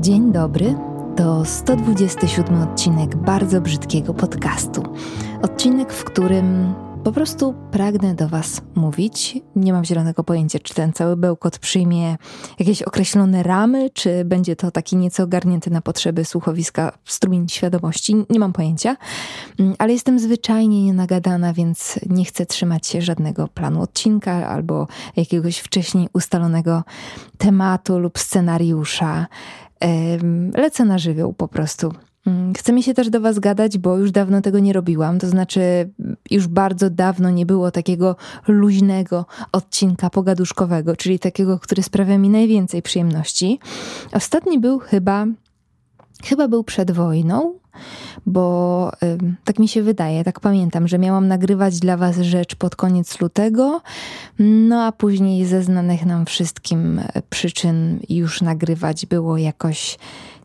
Dzień dobry. To 127 odcinek bardzo brzydkiego podcastu. Odcinek, w którym po prostu pragnę do Was mówić. Nie mam zielonego pojęcia, czy ten cały bełkot przyjmie jakieś określone ramy, czy będzie to taki nieco ogarnięty na potrzeby słuchowiska strumień świadomości. Nie mam pojęcia, mm, ale jestem zwyczajnie nienagadana, więc nie chcę trzymać się żadnego planu odcinka albo jakiegoś wcześniej ustalonego tematu lub scenariusza. Lecę na żywioł po prostu. Mm, Chce mi się też do Was gadać, bo już dawno tego nie robiłam. To znaczy, już bardzo dawno nie było takiego luźnego odcinka pogaduszkowego, czyli takiego, który sprawia mi najwięcej przyjemności. Ostatni był chyba, chyba był przed wojną, bo tak mi się wydaje, tak pamiętam, że miałam nagrywać dla Was rzecz pod koniec lutego, no a później ze znanych nam wszystkim przyczyn już nagrywać było jakoś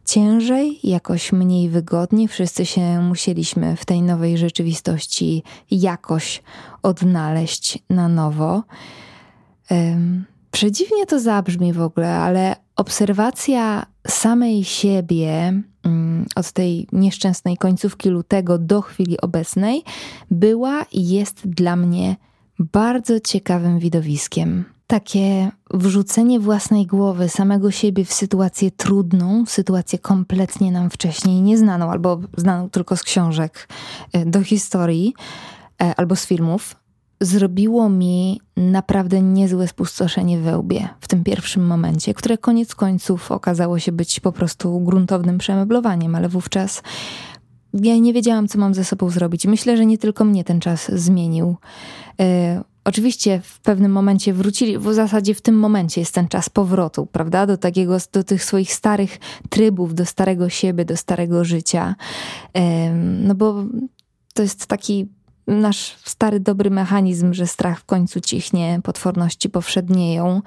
ciężej, jakoś mniej wygodnie. Wszyscy się musieliśmy w tej nowej rzeczywistości jakoś odnaleźć na nowo. Przedziwnie to zabrzmi w ogóle, ale obserwacja samej siebie mm, od tej nieszczęsnej końcówki lutego do chwili obecnej była i jest dla mnie bardzo ciekawym widowiskiem. Takie wrzucenie własnej głowy, samego siebie w sytuację trudną, w sytuację kompletnie nam wcześniej nieznaną, albo znaną tylko z książek e, do historii, e, albo z filmów, zrobiło mi naprawdę niezłe spustoszenie we łbie w tym pierwszym momencie, które koniec końców okazało się być po prostu gruntownym przemeblowaniem, ale wówczas ja nie wiedziałam, co mam ze sobą zrobić. Myślę, że nie tylko mnie ten czas zmienił. E, Oczywiście w pewnym momencie wrócili, w zasadzie w tym momencie jest ten czas powrotu, prawda? Do takiego, do tych swoich starych trybów, do starego siebie, do starego życia. No bo to jest taki nasz stary, dobry mechanizm, że strach w końcu cichnie, potworności powszednieją,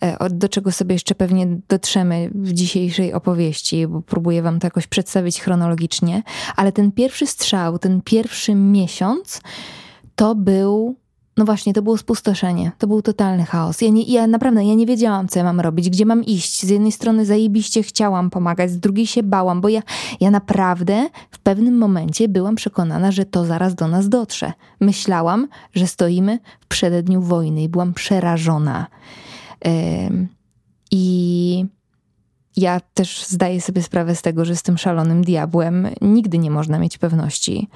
e, do czego sobie jeszcze pewnie dotrzemy w dzisiejszej opowieści, bo próbuję wam to jakoś przedstawić chronologicznie, ale ten pierwszy strzał, ten pierwszy miesiąc, to był no właśnie, to było spustoszenie, to był totalny chaos. Ja, nie, ja naprawdę, ja nie wiedziałam, co ja mam robić, gdzie mam iść. Z jednej strony zajebiście chciałam pomagać, z drugiej się bałam, bo ja, ja naprawdę w pewnym momencie byłam przekonana, że to zaraz do nas dotrze. Myślałam, że stoimy w przededniu wojny i byłam przerażona. Yy, I ja też zdaję sobie sprawę z tego, że z tym szalonym diabłem nigdy nie można mieć pewności.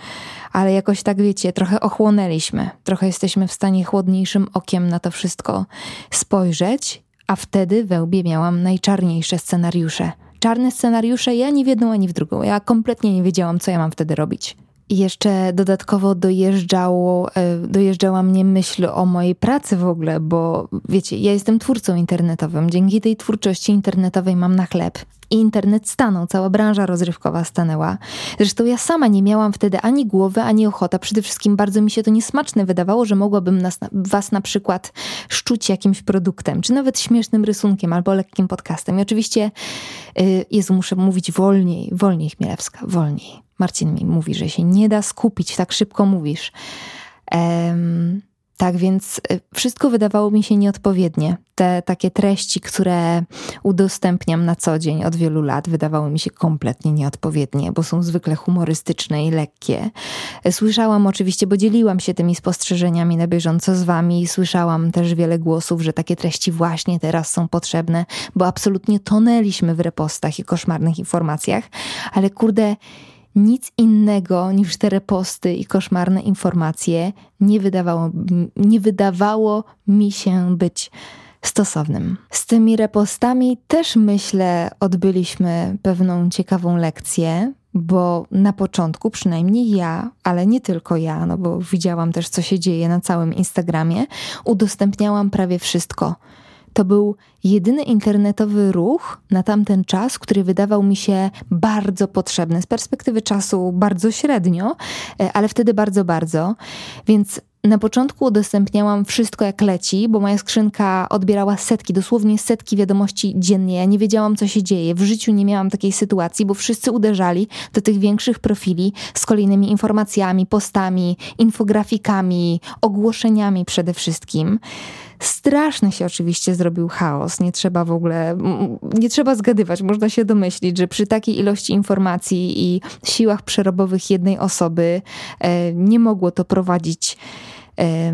Ale jakoś tak wiecie, trochę ochłonęliśmy, trochę jesteśmy w stanie chłodniejszym okiem na to wszystko spojrzeć, a wtedy we łbie miałam najczarniejsze scenariusze. Czarne scenariusze, ja ani w jedną, ani w drugą. Ja kompletnie nie wiedziałam, co ja mam wtedy robić. I jeszcze dodatkowo dojeżdżało, e, dojeżdżała mnie myśl o mojej pracy w ogóle, bo wiecie, ja jestem twórcą internetowym. Dzięki tej twórczości internetowej mam na chleb. I internet stanął, cała branża rozrywkowa stanęła. Zresztą ja sama nie miałam wtedy ani głowy, ani ochota. Przede wszystkim bardzo mi się to niesmaczne wydawało, że mogłabym nas, was na przykład szczuć jakimś produktem, czy nawet śmiesznym rysunkiem albo lekkim podcastem. I oczywiście, yy, Jezu, muszę mówić wolniej, wolniej Chmielewska, wolniej. Marcin mi mówi, że się nie da skupić, tak szybko mówisz. Um, tak więc y, wszystko wydawało mi się nieodpowiednie. Te takie treści, które udostępniam na co dzień od wielu lat, wydawały mi się kompletnie nieodpowiednie, bo są zwykle humorystyczne i lekkie. Słyszałam oczywiście, bo dzieliłam się tymi spostrzeżeniami na bieżąco z wami i słyszałam też wiele głosów, że takie treści właśnie teraz są potrzebne, bo absolutnie tonęliśmy w repostach i koszmarnych informacjach, ale kurde nic innego niż te reposty i koszmarne informacje nie wydawało, nie wydawało mi się być stosownym. Z tymi repostami też myślę, odbyliśmy pewną ciekawą lekcję, bo na początku, przynajmniej ja, ale nie tylko ja, no bo widziałam też, co się dzieje na całym Instagramie, udostępniałam prawie wszystko to był jedyny internetowy ruch na tamten czas, który wydawał mi się bardzo potrzebny. Z perspektywy czasu bardzo średnio, e, ale wtedy bardzo, bardzo. Więc na początku udostępniałam wszystko jak leci, bo moja skrzynka odbierała setki, dosłownie setki wiadomości dziennie. Ja nie wiedziałam, co się dzieje. W życiu nie miałam takiej sytuacji, bo wszyscy uderzali do tych większych profili z kolejnymi informacjami, postami, infografikami, ogłoszeniami przede wszystkim. Straszny się oczywiście zrobił chaos. Nie trzeba w ogóle, nie trzeba zgadywać. Można się domyślić, że przy takiej ilości informacji i siłach przerobowych jednej osoby e, nie mogło to prowadzić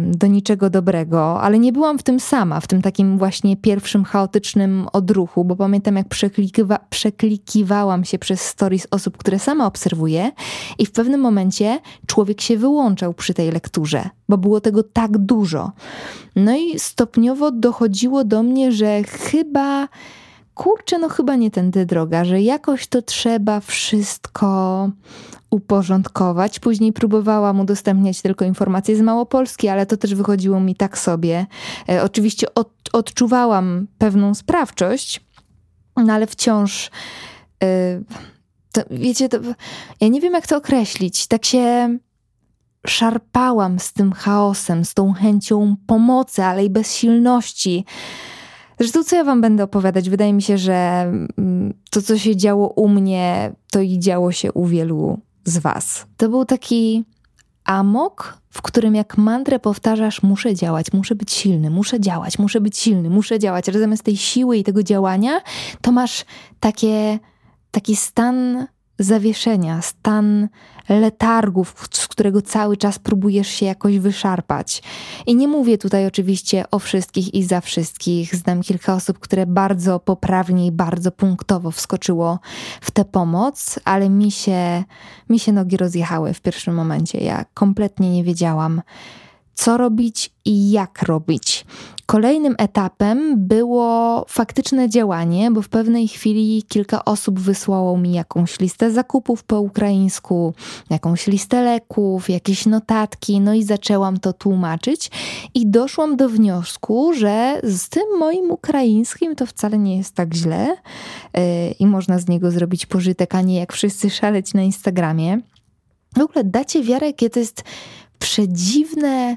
do niczego dobrego, ale nie byłam w tym sama, w tym takim właśnie pierwszym chaotycznym odruchu, bo pamiętam jak przeklikiwa przeklikiwałam się przez stories osób, które sama obserwuję i w pewnym momencie człowiek się wyłączał przy tej lekturze, bo było tego tak dużo. No i stopniowo dochodziło do mnie, że chyba kurczę, no chyba nie tędy droga, że jakoś to trzeba wszystko uporządkować. Później próbowałam udostępniać tylko informacje z Małopolski, ale to też wychodziło mi tak sobie. E, oczywiście od, odczuwałam pewną sprawczość, no ale wciąż. E, to, wiecie, to, ja nie wiem, jak to określić. Tak się szarpałam z tym chaosem, z tą chęcią pomocy, ale i bezsilności. Zresztą, co ja Wam będę opowiadać? Wydaje mi się, że mm, to, co się działo u mnie, to i działo się u wielu z Was. To był taki amok, w którym jak mantrę powtarzasz, muszę działać, muszę być silny, muszę działać, muszę być silny, muszę działać. Ale zamiast tej siły i tego działania, to masz takie, taki stan zawieszenia, stan letargu, z którego cały czas próbujesz się jakoś wyszarpać. I nie mówię tutaj oczywiście o wszystkich i za wszystkich. Znam kilka osób, które bardzo poprawnie i bardzo punktowo wskoczyło w tę pomoc, ale mi się, mi się nogi rozjechały w pierwszym momencie. Ja kompletnie nie wiedziałam, co robić i jak robić. Kolejnym etapem było faktyczne działanie, bo w pewnej chwili kilka osób wysłało mi jakąś listę zakupów po ukraińsku, jakąś listę leków, jakieś notatki, no i zaczęłam to tłumaczyć i doszłam do wniosku, że z tym moim ukraińskim to wcale nie jest tak źle yy, i można z niego zrobić pożytek, a nie jak wszyscy szaleć na Instagramie. W ogóle dacie wiarę, to jest przedziwne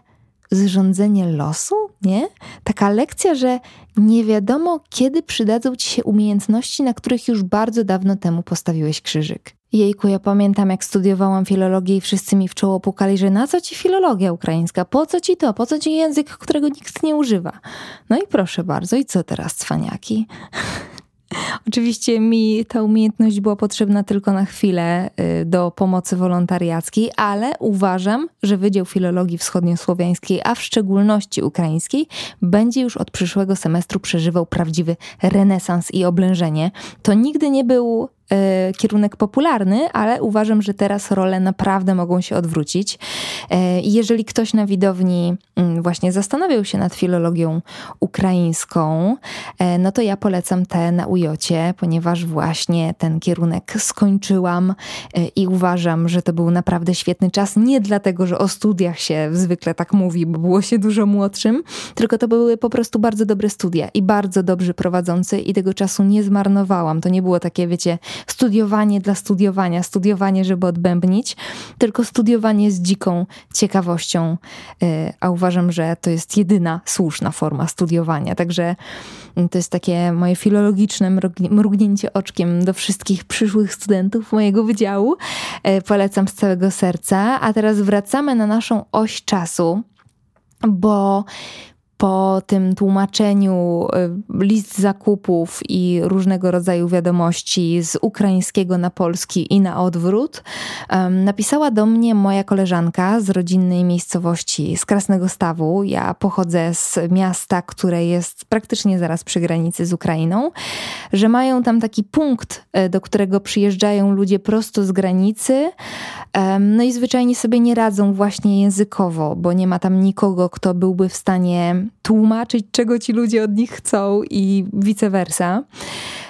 zrządzenie losu, nie? Taka lekcja, że nie wiadomo, kiedy przydadzą ci się umiejętności, na których już bardzo dawno temu postawiłeś krzyżyk. Jejku, ja pamiętam, jak studiowałam filologię i wszyscy mi w czoło pukali, że na co ci filologia ukraińska? Po co ci to? Po co ci język, którego nikt nie używa? No i proszę bardzo, i co teraz, cwaniaki? Oczywiście mi ta umiejętność była potrzebna tylko na chwilę y, do pomocy wolontariackiej, ale uważam, że Wydział Filologii Wschodniosłowiańskiej, a w szczególności ukraińskiej, będzie już od przyszłego semestru przeżywał prawdziwy renesans i oblężenie. To nigdy nie był kierunek popularny, ale uważam, że teraz role naprawdę mogą się odwrócić. E, jeżeli ktoś na widowni mm, właśnie zastanawiał się nad filologią ukraińską, e, no to ja polecam tę na ujocie, ponieważ właśnie ten kierunek skończyłam i uważam, że to był naprawdę świetny czas. Nie dlatego, że o studiach się zwykle tak mówi, bo było się dużo młodszym, tylko to były po prostu bardzo dobre studia i bardzo dobrzy prowadzący i tego czasu nie zmarnowałam. To nie było takie, wiecie, studiowanie dla studiowania, studiowanie, żeby odbębnić, tylko studiowanie z dziką ciekawością, y, a uważam, że to jest jedyna słuszna forma studiowania. Także mm, to jest takie moje filologiczne mrugnięcie oczkiem do wszystkich przyszłych studentów mojego wydziału. Y, polecam z całego serca. A teraz wracamy na naszą oś czasu bo po tym tłumaczeniu y, list zakupów i różnego rodzaju wiadomości z ukraińskiego na polski i na odwrót, napisała do mnie moja koleżanka z rodzinnej miejscowości z Krasnego Stawu. Ja pochodzę z miasta, które jest praktycznie zaraz przy granicy z Ukrainą, że mają tam taki punkt, e, do którego przyjeżdżają ludzie prosto z granicy, no i zwyczajnie sobie nie radzą właśnie językowo, bo nie ma tam nikogo, kto byłby w stanie tłumaczyć, czego ci ludzie od nich chcą i vice versa.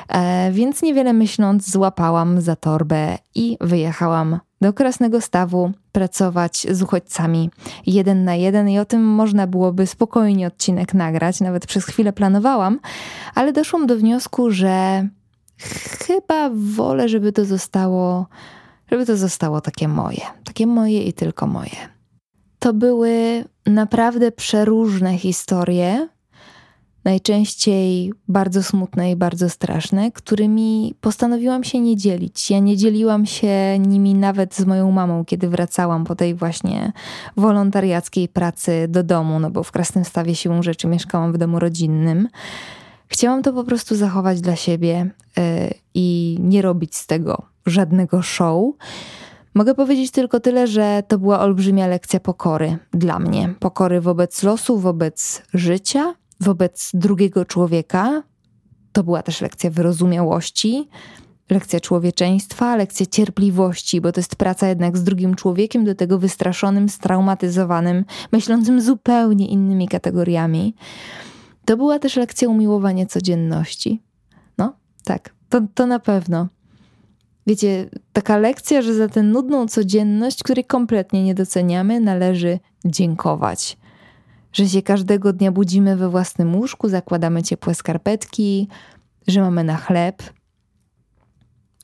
E, więc niewiele myśląc, złapałam za torbę i wyjechałam do Krasnego Stawu pracować z uchodźcami jeden na jeden i o tym można byłoby spokojnie odcinek nagrać, nawet przez chwilę planowałam, ale doszłam do wniosku, że chyba wolę, żeby to zostało, żeby to zostało takie moje, takie moje i tylko moje to były naprawdę przeróżne historie. najczęściej bardzo smutne i bardzo straszne, którymi postanowiłam się nie dzielić. Ja nie dzieliłam się nimi nawet z moją mamą, kiedy wracałam po tej właśnie wolontariackiej pracy do domu, no bo w Krasnym siłą rzeczy mieszkałam w domu rodzinnym. Chciałam to po prostu zachować dla siebie yy, i nie robić z tego żadnego show. Mogę powiedzieć tylko tyle, że to była olbrzymia lekcja pokory dla mnie. Pokory wobec losu, wobec życia, wobec drugiego człowieka. To była też lekcja wyrozumiałości, lekcja człowieczeństwa, lekcja cierpliwości, bo to jest praca jednak z drugim człowiekiem, do tego wystraszonym, straumatyzowanym, myślącym zupełnie innymi kategoriami. To była też lekcja umiłowania codzienności. No, tak, to, to na pewno. Wiecie, taka lekcja, że za tę nudną codzienność, której kompletnie nie doceniamy, należy dziękować. Że się każdego dnia budzimy we własnym łóżku, zakładamy ciepłe skarpetki, że mamy na chleb.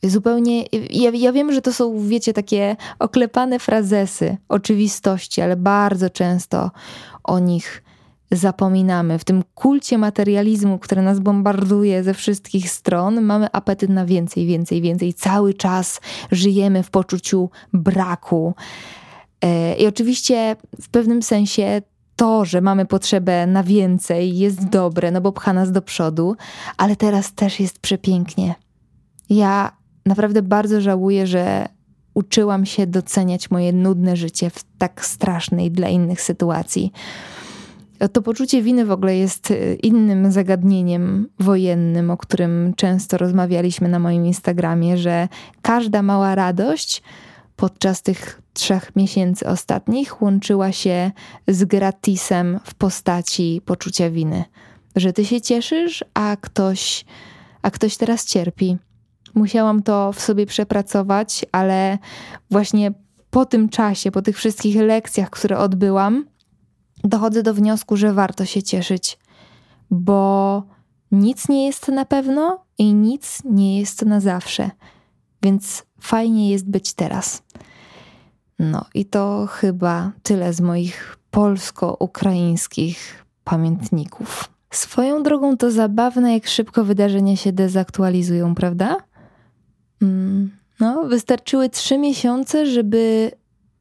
Zupełnie, ja, ja wiem, że to są, wiecie, takie oklepane frazesy, oczywistości, ale bardzo często o nich zapominamy. W tym kulcie materializmu, który nas bombarduje ze wszystkich stron, mamy apetyt na więcej, więcej, więcej. Cały czas żyjemy w poczuciu braku. E, I oczywiście w pewnym sensie to, że mamy potrzebę na więcej, jest dobre, no bo pcha nas do przodu, ale teraz też jest przepięknie. Ja naprawdę bardzo żałuję, że uczyłam się doceniać moje nudne życie w tak strasznej dla innych sytuacji. To poczucie winy w ogóle jest y, innym zagadnieniem wojennym, o którym często rozmawialiśmy na moim Instagramie, że każda mała radość podczas tych trzech miesięcy ostatnich łączyła się z gratisem w postaci poczucia winy. Że ty się cieszysz, a ktoś, a ktoś teraz cierpi. Musiałam to w sobie przepracować, ale właśnie po tym czasie, po tych wszystkich lekcjach, które odbyłam, dochodzę do wniosku, że warto się cieszyć, bo nic nie jest na pewno i nic nie jest na zawsze. Więc fajnie jest być teraz. No i to chyba tyle z moich polsko-ukraińskich pamiętników. Swoją drogą to zabawne, jak szybko wydarzenia się dezaktualizują, prawda? Mm, no, wystarczyły trzy miesiące, żeby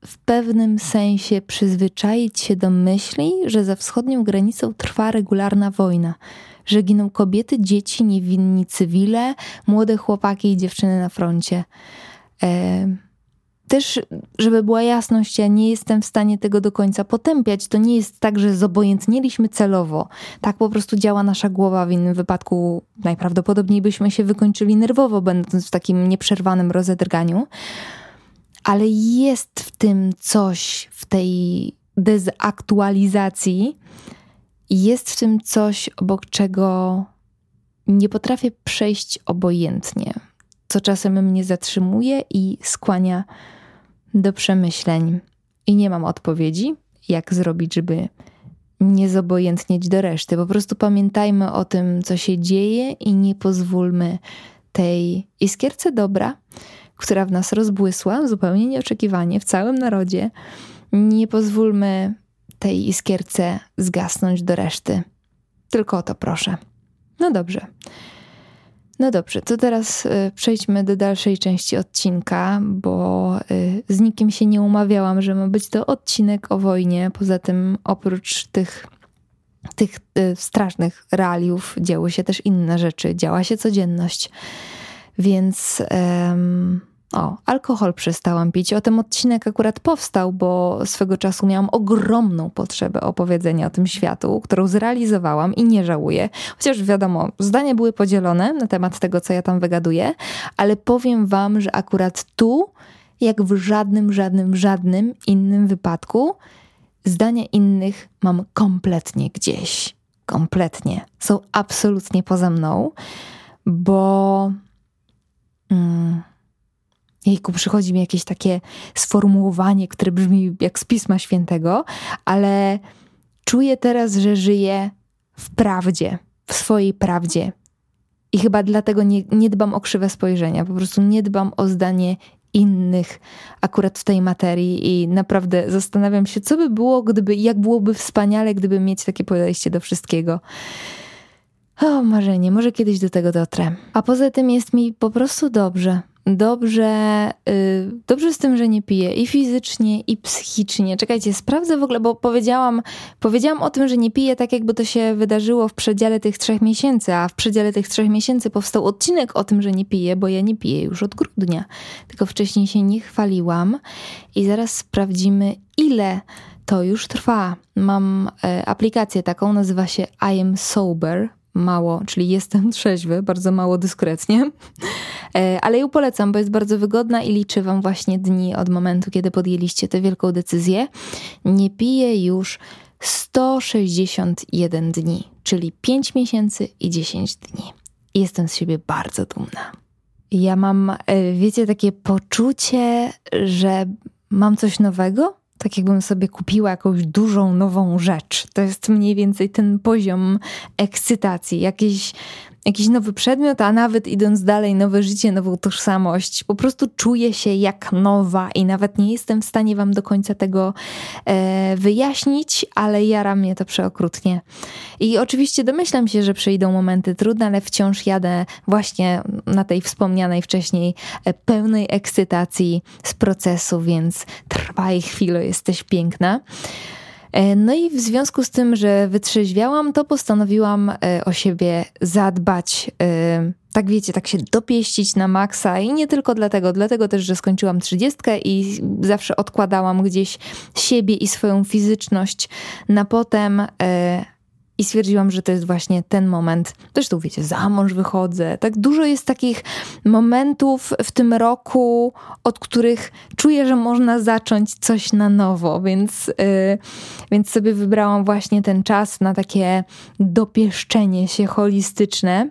w pewnym sensie przyzwyczaić się do myśli, że za wschodnią granicą trwa regularna wojna, że giną kobiety, dzieci, niewinni cywile, młode chłopaki i dziewczyny na froncie. E, też, żeby była jasność, ja nie jestem w stanie tego do końca potępiać. To nie jest tak, że zobojętnieliśmy celowo. Tak po prostu działa nasza głowa. W innym wypadku najprawdopodobniej byśmy się wykończyli nerwowo, będąc w takim nieprzerwanym rozedrganiu ale jest w tym coś, w tej dezaktualizacji, jest w tym coś, obok czego nie potrafię przejść obojętnie, co czasem mnie zatrzymuje i skłania do przemyśleń. I nie mam odpowiedzi, jak zrobić, żeby nie zobojętnieć do reszty. Po prostu pamiętajmy o tym, co się dzieje i nie pozwólmy tej iskierce dobra która w nas rozbłysła zupełnie nieoczekiwanie w całym narodzie, nie pozwólmy tej iskierce zgasnąć do reszty. Tylko o to proszę. No dobrze. No dobrze, to teraz y, przejdźmy do dalszej części odcinka, bo y, z nikim się nie umawiałam, że ma być to odcinek o wojnie. Poza tym, oprócz tych, tych y, strasznych realiów, działy się też inne rzeczy, działa się codzienność. Więc. O, alkohol przestałam pić. O tym odcinek akurat powstał, bo swego czasu miałam ogromną potrzebę opowiedzenia o tym światu, którą zrealizowałam i nie żałuję. Chociaż wiadomo, zdania były podzielone na temat tego, co ja tam wygaduję, ale powiem wam, że akurat tu, jak w żadnym, żadnym, żadnym innym wypadku, zdania innych mam kompletnie gdzieś. Kompletnie. Są absolutnie poza mną, bo. Mm, Jejku, przychodzi mi jakieś takie sformułowanie, które brzmi jak z Pisma Świętego, ale czuję teraz, że żyję w prawdzie, w swojej prawdzie. I chyba dlatego nie, nie dbam o krzywe spojrzenia, po prostu nie dbam o zdanie innych akurat w tej materii i naprawdę zastanawiam się, co by było, gdyby, jak byłoby wspaniale, gdyby mieć takie podejście do wszystkiego. O, marzenie, może kiedyś do tego dotrę. A poza tym jest mi po prostu dobrze dobrze, yy, dobrze z tym, że nie piję i fizycznie, i psychicznie. Czekajcie, sprawdzę w ogóle, bo powiedziałam, powiedziałam o tym, że nie piję tak, jakby to się wydarzyło w przedziale tych trzech miesięcy, a w przedziale tych trzech miesięcy powstał odcinek o tym, że nie piję, bo ja nie piję już od grudnia. Tylko wcześniej się nie chwaliłam i zaraz sprawdzimy, ile to już trwa. Mam e, aplikację taką, nazywa się I am sober mało, czyli jestem trzeźwy, bardzo mało dyskretnie, e, ale ją polecam, bo jest bardzo wygodna i liczy wam właśnie dni od momentu, kiedy podjęliście tę wielką decyzję. Nie piję już 161 dni, czyli 5 miesięcy i 10 dni. Jestem z siebie bardzo dumna. Ja mam, e, wiecie, takie poczucie, że mam coś nowego, tak jakbym sobie kupiła jakąś dużą, nową rzecz. To jest mniej więcej ten poziom ekscytacji, jakiś jakiś nowy przedmiot, a nawet idąc dalej, nowe życie, nową tożsamość. Po prostu czuję się jak nowa i nawet nie jestem w stanie Wam do końca tego e, wyjaśnić, ale jara mnie to przeokrutnie. I oczywiście domyślam się, że przyjdą momenty trudne, ale wciąż jadę właśnie na tej wspomnianej wcześniej e, pełnej ekscytacji z procesu, więc trwaj chwilę, jesteś piękna. E, no i w związku z tym, że wytrzeźwiałam, to postanowiłam e, o siebie zadbać. E, tak wiecie, tak się dopieścić na maksa i nie tylko dlatego, dlatego też, że skończyłam trzydziestkę i zawsze odkładałam gdzieś siebie i swoją fizyczność na potem i stwierdziłam, że to jest właśnie ten moment. Zresztą wiecie, za mąż wychodzę. Tak dużo jest takich momentów w tym roku, od których czuję, że można zacząć coś na nowo, więc, yy, więc sobie wybrałam właśnie ten czas na takie dopieszczenie się holistyczne.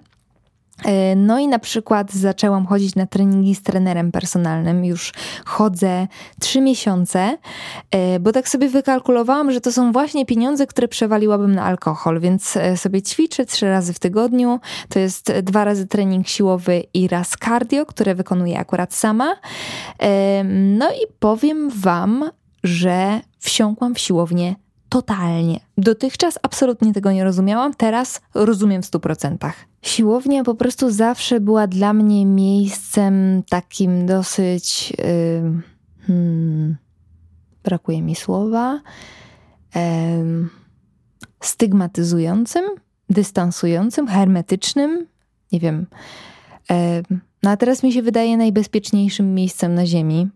E, no i na przykład zaczęłam chodzić na treningi z trenerem personalnym. Już chodzę trzy miesiące, e, bo tak sobie wykalkulowałam, że to są właśnie pieniądze, które przewaliłabym na alkohol, więc e, sobie ćwiczę trzy razy w tygodniu. To jest dwa razy trening siłowy i raz cardio, które wykonuję akurat sama. No i powiem Wam, że wsiąkłam w siłownię totalnie. Dotychczas absolutnie tego nie rozumiałam, teraz rozumiem w stu procentach. Siłownia po prostu zawsze była dla mnie miejscem takim dosyć. Yy, hmm, brakuje mi słowa. Yy, stygmatyzującym, dystansującym, hermetycznym. Nie wiem. Yy, no a teraz mi się wydaje najbezpieczniejszym miejscem na Ziemi,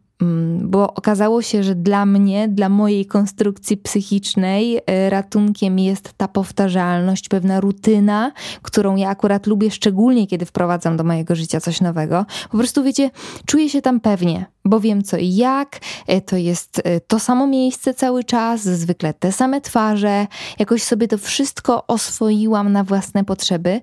bo okazało się, że dla mnie, dla mojej konstrukcji psychicznej, e, ratunkiem jest ta powtarzalność, pewna rutyna, którą ja akurat lubię, szczególnie kiedy wprowadzam do mojego życia coś nowego. Po prostu wiecie, czuję się tam pewnie bo wiem co i jak, e, to jest e, to samo miejsce cały czas, zwykle te same twarze, jakoś sobie to wszystko oswoiłam na własne potrzeby.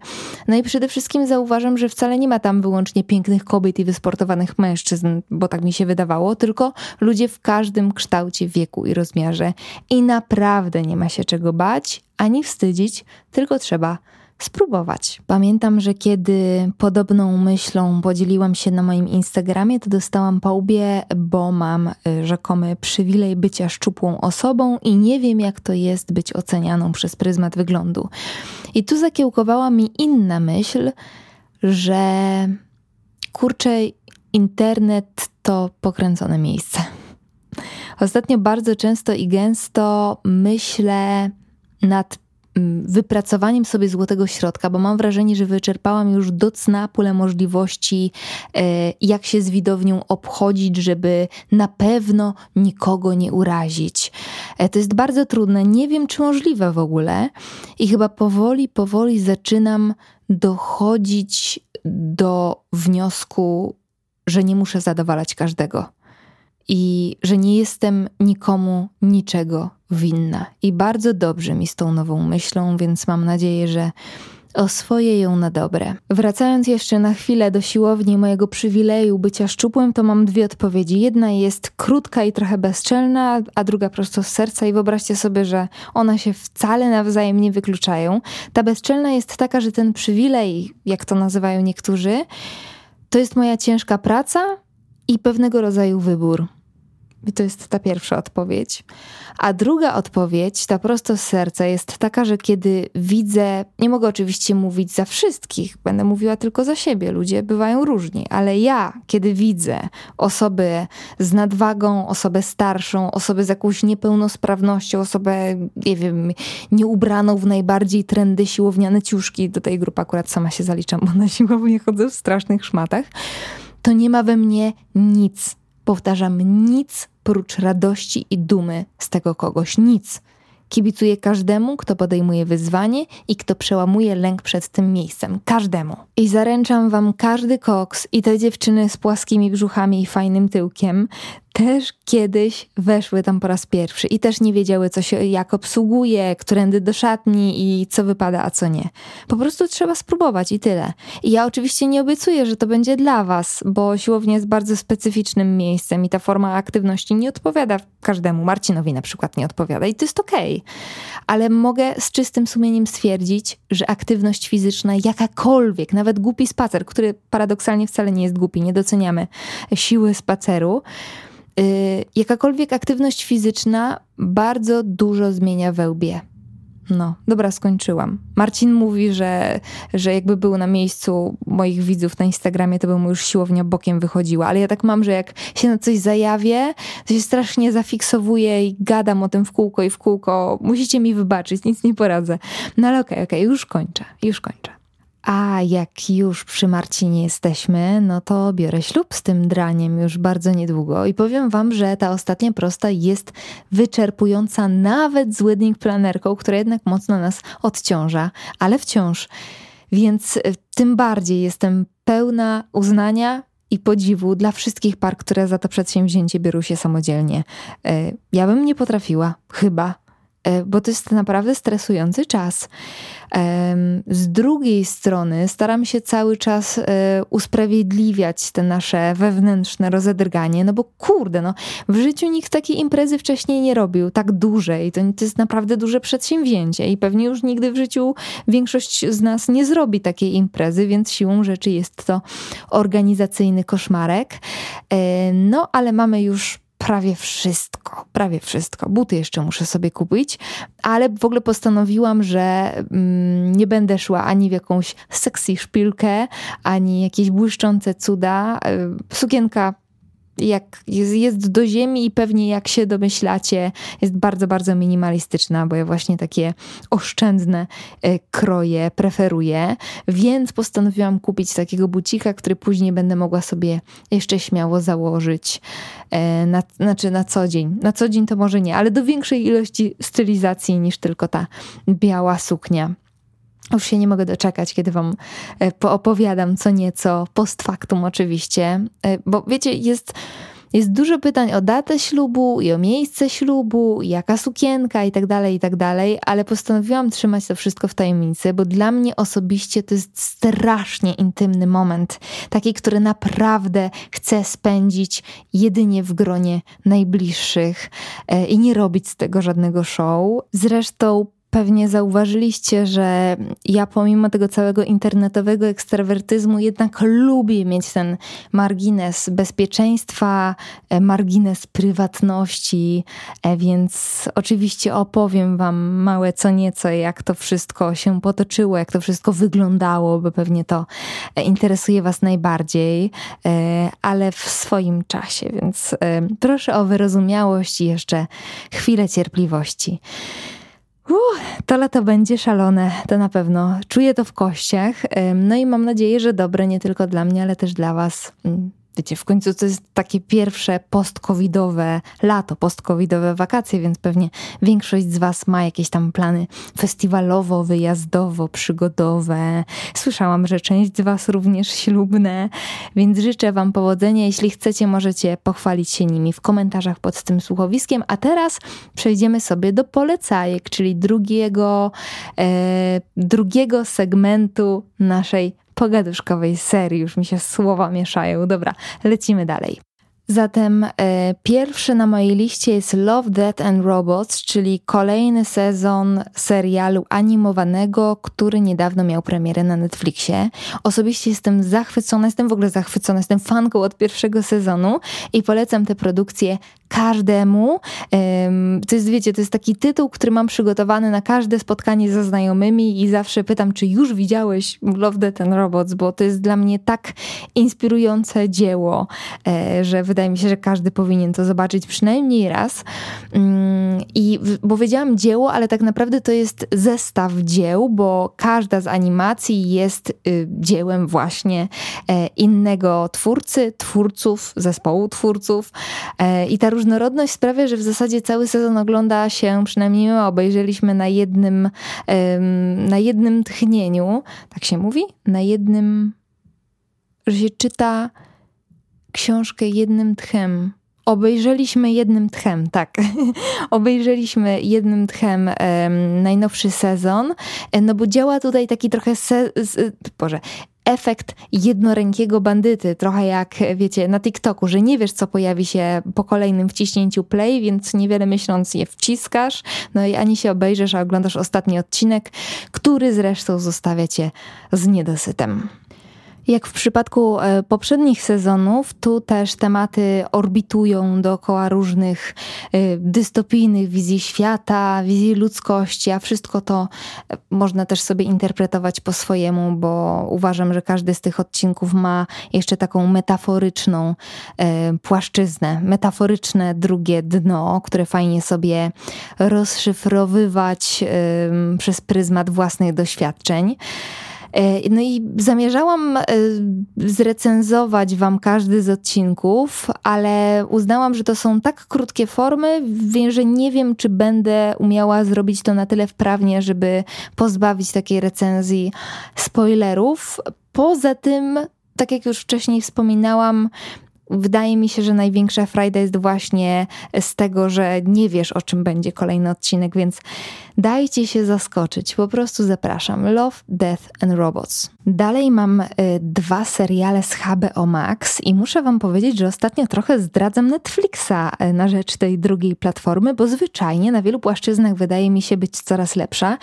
No i przede wszystkim zauważam, że wcale nie ma tam wyłącznie pięknych kobiet i wysportowanych mężczyzn, bo tak mi się wydawało, tylko ludzie w każdym kształcie, wieku i rozmiarze. I naprawdę nie ma się czego bać ani wstydzić, tylko trzeba spróbować. Pamiętam, że kiedy podobną myślą podzieliłam się na moim Instagramie, to dostałam po łbie, bo mam y, rzekomy przywilej bycia szczupłą osobą i nie wiem, jak to jest być ocenianą przez pryzmat wyglądu. I tu zakiełkowała mi inna myśl, że kurczę, internet to pokręcone miejsce. Ostatnio bardzo często i gęsto myślę nad Mm, wypracowaniem sobie złotego środka, bo mam wrażenie, że wyczerpałam już do cna pulę możliwości, e, jak się z widownią obchodzić, żeby na pewno nikogo nie urazić. E, to jest bardzo trudne, nie wiem czy możliwe w ogóle i chyba powoli, powoli zaczynam dochodzić do wniosku, że nie muszę zadowalać każdego i że nie jestem nikomu niczego winna. I bardzo dobrze mi z tą nową myślą, więc mam nadzieję, że oswoję ją na dobre. Wracając jeszcze na chwilę do siłowni mojego przywileju bycia szczupłym, to mam dwie odpowiedzi. Jedna jest krótka i trochę bezczelna, a druga prosto z serca i wyobraźcie sobie, że one się wcale nawzajem nie wykluczają. Ta bezczelna jest taka, że ten przywilej, jak to nazywają niektórzy, to jest moja ciężka praca i pewnego rodzaju wybór I to jest ta pierwsza odpowiedź. A druga odpowiedź, ta prosto z serca, jest taka, że kiedy widzę, nie mogę oczywiście mówić za wszystkich, będę mówiła tylko za siebie, ludzie bywają różni, ale ja, kiedy widzę osobę z nadwagą, osobę starszą, osobę z jakąś niepełnosprawnością, osobę, nie wiem, nieubraną w najbardziej trendy siłowniane ciuszki, do tej grupy akurat sama się zaliczam, bo na siłownię chodzę w strasznych szmatach, to nie ma we mnie nic Powtarzam, nic prócz radości i dumy z tego kogoś, nic. Kibicuję każdemu, kto podejmuje wyzwanie i kto przełamuje lęk przed tym miejscem. Każdemu. I zaręczam wam każdy koks i te dziewczyny z płaskimi brzuchami i fajnym tyłkiem też kiedyś weszły tam po raz pierwszy i też nie wiedziały, co się jak obsługuje, którędy do szatni i co wypada, a co nie. Po prostu trzeba spróbować i tyle. I ja oczywiście nie obiecuję, że to będzie dla was, bo siłownia jest bardzo specyficznym miejscem i ta forma aktywności nie odpowiada każdemu. Marcinowi na przykład nie odpowiada i to jest okej. Okay. Ale mogę z czystym sumieniem stwierdzić, że aktywność fizyczna, jakakolwiek, nawet głupi spacer, który paradoksalnie wcale nie jest głupi, nie doceniamy siły spaceru, jakakolwiek aktywność fizyczna bardzo dużo zmienia we łbie. No, dobra, skończyłam. Marcin mówi, że, że jakby był na miejscu moich widzów na Instagramie, to by mu już siłownia bokiem wychodziła. Ale ja tak mam, że jak się na coś zajawię, to się strasznie zafiksowuję i gadam o tym w kółko i w kółko. Musicie mi wybaczyć, nic nie poradzę. No ale okej, okay, okej, okay, już kończę, już kończę. A jak już przy Marcinie jesteśmy, no to biorę ślub z tym draniem już bardzo niedługo i powiem wam, że ta ostatnia prosta jest wyczerpująca nawet z wedding planerką, która jednak mocno nas odciąża, ale wciąż. Więc e, tym bardziej jestem pełna uznania i podziwu dla wszystkich par, które za to przedsięwzięcie biorą się samodzielnie. E, ja bym nie potrafiła, chyba. E, bo to jest naprawdę stresujący czas. Z drugiej strony staram się cały czas e, usprawiedliwiać te nasze wewnętrzne rozedrganie, no bo kurde, no w życiu nikt takiej imprezy wcześniej nie robił, tak dużej. To, to jest naprawdę duże przedsięwzięcie i pewnie już nigdy w życiu większość z nas nie zrobi takiej imprezy, więc siłą rzeczy jest to organizacyjny koszmarek. E, no ale mamy już prawie wszystko, prawie wszystko. Buty jeszcze muszę sobie kupić, ale w ogóle postanowiłam, że mm, nie będę szła ani w jakąś sexy szpilkę, ani jakieś błyszczące cuda. E, sukienka jak jest, jest do ziemi i pewnie jak się domyślacie, jest bardzo, bardzo minimalistyczna, bo ja właśnie takie oszczędne e, kroje preferuję, więc postanowiłam kupić takiego bucika, który później będę mogła sobie jeszcze śmiało założyć e, na, znaczy na co dzień. Na co dzień to może nie, ale do większej ilości stylizacji niż tylko ta biała suknia. Już się nie mogę doczekać, kiedy Wam e, poopowiadam co nieco, post factum oczywiście, e, bo wiecie, jest, jest dużo pytań o datę ślubu i o miejsce ślubu, jaka sukienka i tak dalej, i tak dalej, ale postanowiłam trzymać to wszystko w tajemnicy, bo dla mnie osobiście to jest strasznie intymny moment, taki, który naprawdę chcę spędzić jedynie w gronie najbliższych e, i nie robić z tego żadnego show. Zresztą Pewnie zauważyliście, że ja pomimo tego całego internetowego ekstrawertyzmu jednak lubię mieć ten margines bezpieczeństwa, e, margines prywatności, e, więc oczywiście opowiem Wam małe co nieco, jak to wszystko się potoczyło, jak to wszystko wyglądało, bo pewnie to e, interesuje Was najbardziej, ale w swoim czasie, więc proszę o wyrozumiałość i jeszcze chwilę cierpliwości. Uh, to lato będzie szalone, to na pewno. Czuję to w kościach. No i mam nadzieję, że dobre nie tylko dla mnie, ale też dla Was. Wiecie, w końcu to jest takie pierwsze post-covidowe lato, post-covidowe wakacje, więc pewnie większość z Was ma jakieś tam plany festiwalowo, wyjazdowo, przygodowe. Słyszałam, że część z Was również ślubne, więc życzę Wam powodzenia. Jeśli chcecie, możecie pochwalić się nimi w komentarzach pod tym słuchowiskiem. A teraz przejdziemy sobie do polecajek, czyli drugiego, e, drugiego segmentu naszej pogaduszkowej serii. Już mi się słowa mieszają. Dobra, lecimy dalej. Zatem e, pierwszy na mojej liście jest Love, Death and Robots, czyli kolejny sezon serialu animowanego, który niedawno miał premierę na Netflixie. Osobiście jestem zachwycona, jestem w ogóle zachwycona, jestem fanką od pierwszego sezonu i polecam tę produkcję każdemu. To jest, wiecie, to jest taki tytuł, który mam przygotowany na każde spotkanie ze znajomymi i zawsze pytam, czy już widziałeś Love, Death and Robots, bo to jest dla mnie tak inspirujące dzieło, e, że wydaje mi się, że każdy powinien to zobaczyć przynajmniej raz. Mm, I bo wiedziałam dzieło, ale tak naprawdę to jest zestaw dzieł, bo każda z animacji jest y, dziełem właśnie e, innego twórcy, twórców, zespołu twórców e, i ta różnorodność sprawia, że w zasadzie cały sezon ogląda się, przynajmniej my obejrzeliśmy na jednym, na jednym tchnieniu. Tak się mówi? Na jednym, że się czyta książkę jednym tchem. Obejrzeliśmy jednym tchem, tak. Obejrzeliśmy jednym tchem um, najnowszy sezon, e, no bo działa tutaj taki trochę, se, z, Boże, efekt jednorękiego bandyty, trochę jak wiecie na TikToku, że nie wiesz co pojawi się po kolejnym wciśnięciu play, więc niewiele myśląc je wciskasz, no i ani się obejrzysz, a oglądasz ostatni odcinek, który zresztą zostawia cię z niedosytem. Jak w przypadku e, poprzednich sezonów, tu też tematy orbitują dookoła różnych e, dystopijnych wizji świata, wizji ludzkości, a wszystko to e, można też sobie interpretować po swojemu, bo uważam, że każdy z tych odcinków ma jeszcze taką metaforyczną płaszczyznę, metaforyczne drugie dno, które fajnie sobie rozszyfrowywać przez pryzmat własnych doświadczeń. E, no i zamierzałam e, zrecenzować Wam każdy z odcinków, ale uznałam, że to są tak krótkie formy, że nie wiem, czy będę umiała zrobić to na tyle wprawnie, żeby pozbawić takiej recenzji spoilerów. Poza tym, tak jak już wcześniej wspominałam, Wydaje mi się, że największa frajda jest właśnie z tego, że nie wiesz, o czym będzie kolejny odcinek, więc dajcie się zaskoczyć. Po prostu zapraszam. Love, Death and Robots. Dalej mam y, dwa seriale z HBO Max i muszę wam powiedzieć, że ostatnio trochę zdradzam Netflixa y, na rzecz tej drugiej platformy, bo zwyczajnie na wielu płaszczyznach wydaje mi się być coraz lepsza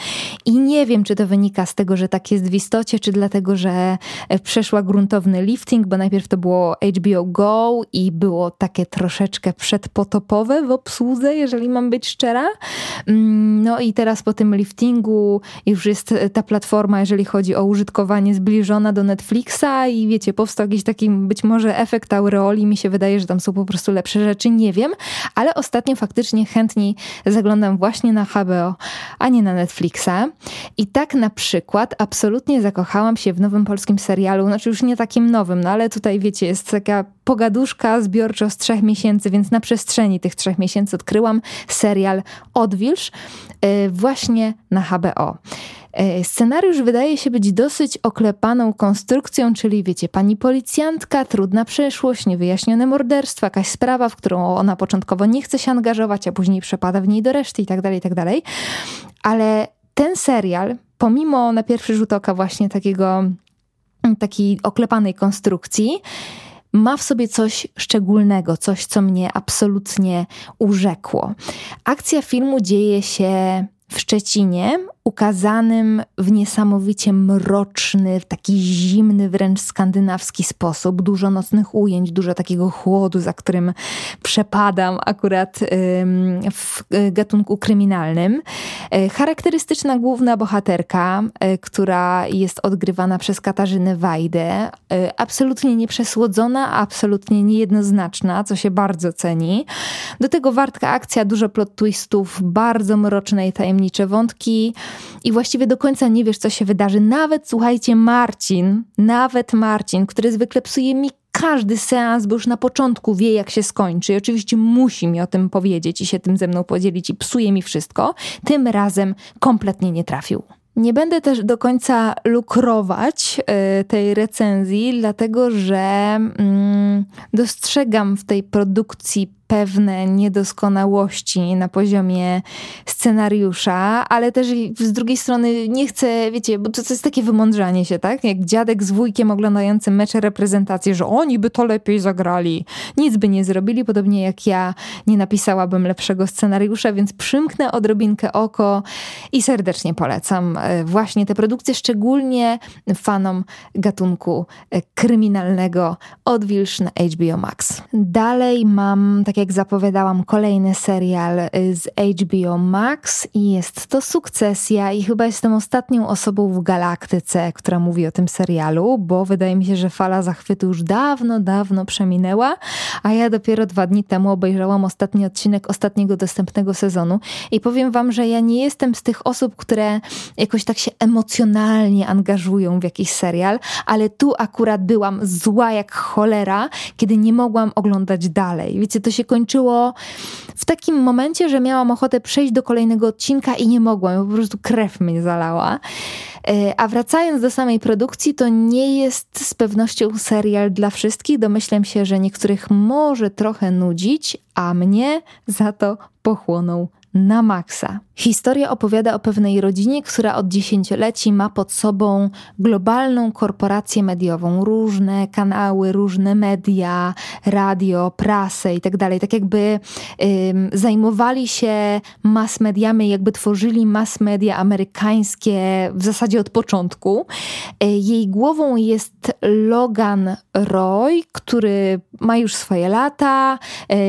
i nie wiem, czy to wynika z tego, że tak jest w istocie, czy dlatego, że y, przeszła gruntowny lifting, bo najpierw to było HBO Go i było takie troszeczkę przedpotopowe w obsłudze, jeżeli mam być szczera. Mm, no i teraz po tym liftingu już jest ta platforma, jeżeli chodzi o użytkowanie zbliżona do Netflixa i wiecie, powstał jakiś taki być może efekt aureoli, mi się wydaje, że tam są po prostu lepsze rzeczy, nie wiem, ale ostatnio faktycznie chętniej zaglądam właśnie na HBO, a nie na Netflixa. I tak na przykład absolutnie zakochałam się w nowym polskim serialu, znaczy już nie takim nowym, no ale tutaj wiecie, jest taka pogaduszka zbiorczo z trzech miesięcy, więc na przestrzeni tych trzech miesięcy odkryłam serial Odwilż y, właśnie na HBO. E, scenariusz wydaje się być dosyć oklepaną konstrukcją, czyli wiecie, pani policjantka, trudna przeszłość, niewyjaśnione morderstwo, jakaś sprawa, w którą ona początkowo nie chce się angażować, a później przepada w niej do reszty i tak dalej, i tak. Ale ten serial, pomimo na pierwszy rzut oka właśnie takiego takiej oklepanej konstrukcji, ma w sobie coś szczególnego, coś, co mnie absolutnie urzekło. Akcja filmu dzieje się w Szczecinie, ukazanym w niesamowicie mroczny, taki zimny, wręcz skandynawski sposób. Dużo nocnych ujęć, dużo takiego chłodu, za którym przepadam akurat w gatunku kryminalnym. E, charakterystyczna główna bohaterka, e, która jest odgrywana przez Katarzynę Wajdę, absolutnie nieprzesłodzona, absolutnie niejednoznaczna, co się bardzo ceni. Do tego wartka akcja, dużo plot twistów, bardzo mroczne i tajemnicze wątki i właściwie do końca nie wiesz, co się wydarzy. Nawet, słuchajcie, Marcin, nawet Marcin, który zwykle psuje mi każdy seans, bo już na początku wie, jak się skończy. I oczywiście musi mi o tym powiedzieć i się tym ze mną podzielić i psuje mi wszystko. Tym razem kompletnie nie trafił. Nie będę też do końca lukrować y, tej recenzji, dlatego że mm, dostrzegam w tej produkcji pewne niedoskonałości na poziomie scenariusza, ale też z drugiej strony nie chcę, wiecie, bo to, to jest takie wymądrzanie się, tak? Jak dziadek z wujkiem oglądającym mecze reprezentacji, że oni by to lepiej zagrali. Nic by nie zrobili, podobnie jak ja nie napisałabym lepszego scenariusza, więc przymknę odrobinkę oko i serdecznie polecam e, właśnie te produkcje, szczególnie fanom gatunku e, kryminalnego Odwilż na HBO Max. Dalej mam, tak jak zapowiadałam, kolejny serial y, z HBO Max i jest to Sukcesja i chyba jestem ostatnią osobą w galaktyce, która mówi o tym serialu, bo wydaje mi się, że fala zachwytu już dawno, dawno przeminęła, a ja dopiero dwa dni temu obejrzałam ostatni odcinek ostatniego dostępnego sezonu i powiem wam, że ja nie jestem z tych osób, które jakoś tak się emocjonalnie angażują w jakiś serial, ale tu akurat byłam zła jak cholera, kiedy nie mogłam oglądać dalej. Wiecie, to się kończyło w takim momencie, że miałam ochotę przejść do kolejnego odcinka i nie mogłam, po prostu krew mnie zalała. E, a wracając do samej produkcji, to nie jest z pewnością serial dla wszystkich. Domyślam się, że niektórych może trochę nudzić, a mnie za to pochłonął na maksa. Historia opowiada o pewnej rodzinie, która od dziesięcioleci ma pod sobą globalną korporację mediową, różne kanały, różne media, radio, prasę i tak. Tak jakby ym, zajmowali się mass mediami, jakby tworzyli mass media amerykańskie w zasadzie od początku. Y, jej głową jest Logan Roy, który ma już swoje lata,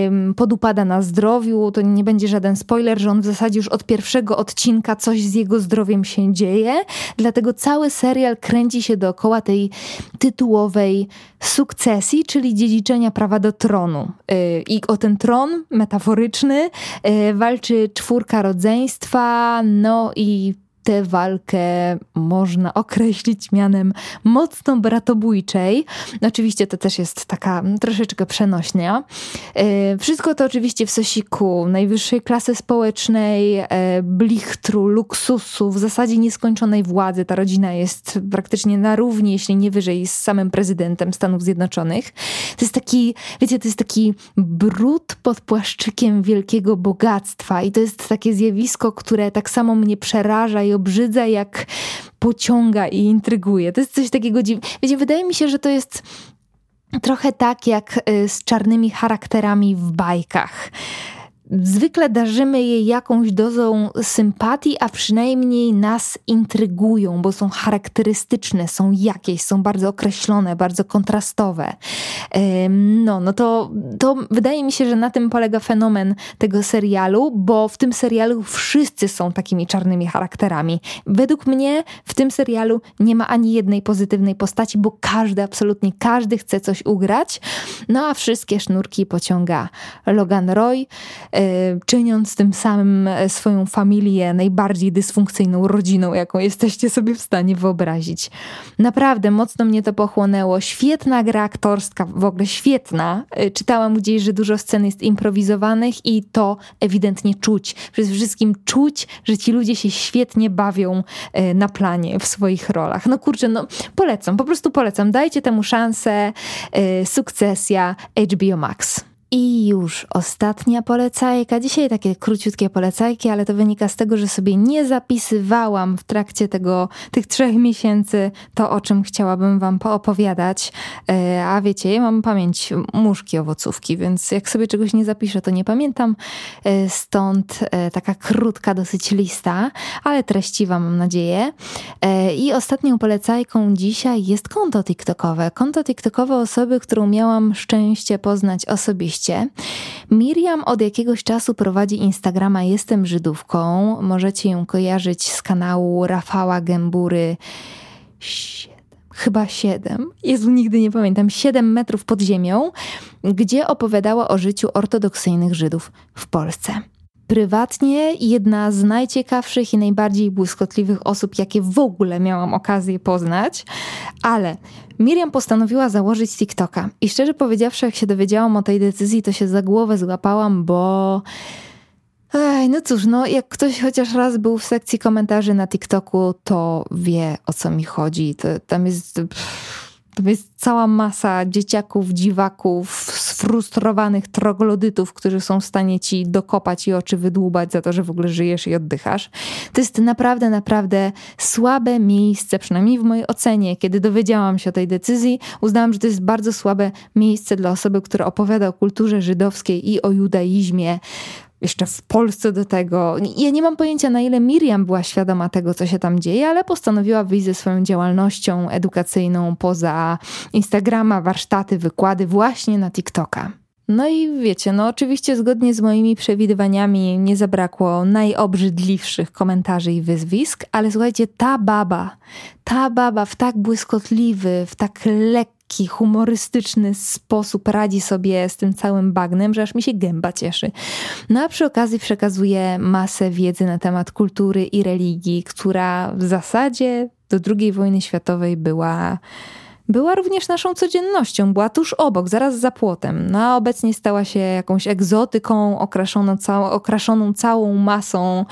ym, podupada na zdrowiu. To nie będzie żaden spoiler, że on w zasadzie już od pierwszego pierwszego odcinka coś z jego zdrowiem się dzieje, dlatego cały serial kręci się dookoła tej tytułowej sukcesji, czyli dziedziczenia prawa do tronu. Y, I o ten tron metaforyczny y, walczy czwórka rodzeństwa, no i tę walkę można określić mianem mocno bratobójczej. Oczywiście to też jest taka troszeczkę przenośnia. E, wszystko to oczywiście w sosiku najwyższej klasy społecznej, e, blichtru, luksusu, w zasadzie nieskończonej władzy. Ta rodzina jest praktycznie na równi, jeśli nie wyżej, z samym prezydentem Stanów Zjednoczonych. To jest taki, wiecie, to jest taki brud pod płaszczykiem wielkiego bogactwa i to jest takie zjawisko, które tak samo mnie przeraża i obrzydza, jak pociąga i intryguje. To jest coś takiego dziwnego. Wiecie, wydaje mi się, że to jest trochę tak jak y, z czarnymi charakterami w bajkach zwykle darzymy je jakąś dozą sympatii, a przynajmniej nas intrygują, bo są charakterystyczne, są jakieś, są bardzo określone, bardzo kontrastowe. No, no to, to wydaje mi się, że na tym polega fenomen tego serialu, bo w tym serialu wszyscy są takimi czarnymi charakterami. Według mnie w tym serialu nie ma ani jednej pozytywnej postaci, bo każdy, absolutnie każdy chce coś ugrać, no a wszystkie sznurki pociąga Logan Roy, czyniąc tym samym e, swoją familię najbardziej dysfunkcyjną rodziną, jaką jesteście sobie w stanie wyobrazić. Naprawdę mocno mnie to pochłonęło. Świetna gra aktorska, w ogóle świetna. E, czytałam gdzieś, że dużo scen jest improwizowanych i to ewidentnie czuć. Przede wszystkim czuć, że ci ludzie się świetnie bawią na planie w swoich rolach. No kurczę, no polecam, po prostu polecam. Dajcie temu szansę. Sukcesja HBO Max. I już ostatnia polecajka. Dzisiaj takie króciutkie polecajki, ale to wynika z tego, że sobie nie zapisywałam w trakcie tego, tych trzech miesięcy to, o czym chciałabym wam poopowiadać. E, a wiecie, ja mam pamięć muszki owocówki, więc jak sobie czegoś nie zapiszę, to nie pamiętam. E, stąd e, taka krótka dosyć lista, ale treściwa mam nadzieję. I ostatnią polecajką dzisiaj jest konto TikTokowe. Konto TikTokowe osoby, którą miałam szczęście poznać osobiście Miriam od jakiegoś czasu prowadzi Instagrama Jestem Żydówką. Możecie ją kojarzyć z kanału Rafała Gębury. Chyba siedem. Jezu, nigdy nie pamiętam. Siedem metrów pod ziemią, gdzie opowiadała o życiu ortodoksyjnych Żydów w Polsce prywatnie jedna z najciekawszych i najbardziej błyskotliwych osób, jakie w ogóle miałam okazję poznać, ale Miriam postanowiła założyć TikToka. I szczerze powiedziawszy, jak się dowiedziałam o tej decyzji, to się za głowę złapałam, bo. Ej, no cóż, no jak ktoś chociaż raz był w sekcji komentarzy na TikToku, to wie o co mi chodzi. To, tam jest. Pff, to jest cała masa dzieciaków, dziwaków sfrustrowanych troglodytów, którzy są w stanie ci dokopać i oczy wydłubać za to, że w ogóle żyjesz i oddychasz. To jest naprawdę, naprawdę słabe miejsce, przynajmniej w mojej ocenie. Kiedy dowiedziałam się o tej decyzji, uznałam, że to jest bardzo słabe miejsce dla osoby, która opowiada o kulturze żydowskiej i o judaizmie jeszcze w Polsce do tego. Ja nie mam pojęcia, na ile Miriam była świadoma tego, co się tam dzieje, ale postanowiła wyjść ze swoją działalnością edukacyjną poza Instagrama, warsztaty, wykłady właśnie na TikToka. No i wiecie, no oczywiście zgodnie z moimi przewidywaniami nie zabrakło najobrzydliwszych komentarzy i wyzwisk, ale słuchajcie, ta baba, ta baba w tak błyskotliwy, w tak lekki, humorystyczny sposób radzi sobie z tym całym bagnem, że aż mi się gęba cieszy. No a przy okazji przekazuje masę wiedzy na temat kultury i religii, która w zasadzie do II wojny światowej była była również naszą codziennością, była tuż obok, zaraz za płotem. No a obecnie stała się jakąś egzotyką okraszoną, cał okraszoną całą masą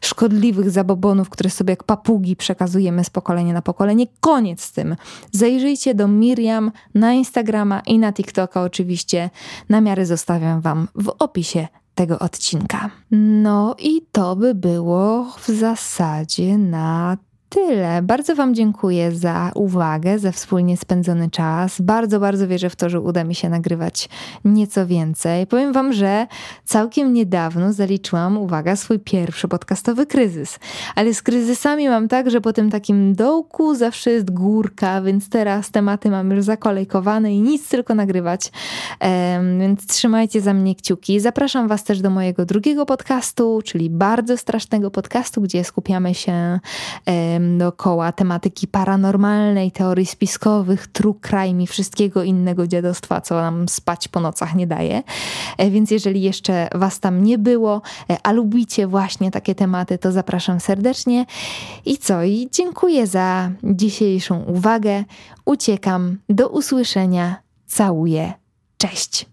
szkodliwych zabobonów, które sobie jak papugi przekazujemy z pokolenia na pokolenie. Koniec z tym. Zajrzyjcie do Miriam na Instagrama i na TikToka oczywiście. Namiary zostawiam wam w opisie tego odcinka. No i to by było w zasadzie na tyle. Bardzo Wam dziękuję za uwagę, za wspólnie spędzony czas. Bardzo, bardzo wierzę w to, że uda mi się nagrywać nieco więcej. Powiem Wam, że całkiem niedawno zaliczyłam, uwaga, swój pierwszy podcastowy kryzys. Ale z kryzysami mam tak, że po tym takim dołku zawsze jest górka, więc teraz tematy mam już zakolejkowane i nic tylko nagrywać. Um, więc trzymajcie za mnie kciuki. Zapraszam Was też do mojego drugiego podcastu, czyli bardzo strasznego podcastu, gdzie skupiamy się um, dookoła tematyki paranormalnej, teorii spiskowych, true crime i wszystkiego innego dziadostwa, co nam spać po nocach nie daje. E, więc jeżeli jeszcze Was tam nie było, e, a lubicie właśnie takie tematy, to zapraszam serdecznie. I co? I dziękuję za dzisiejszą uwagę. Uciekam. Do usłyszenia. Całuję. Cześć.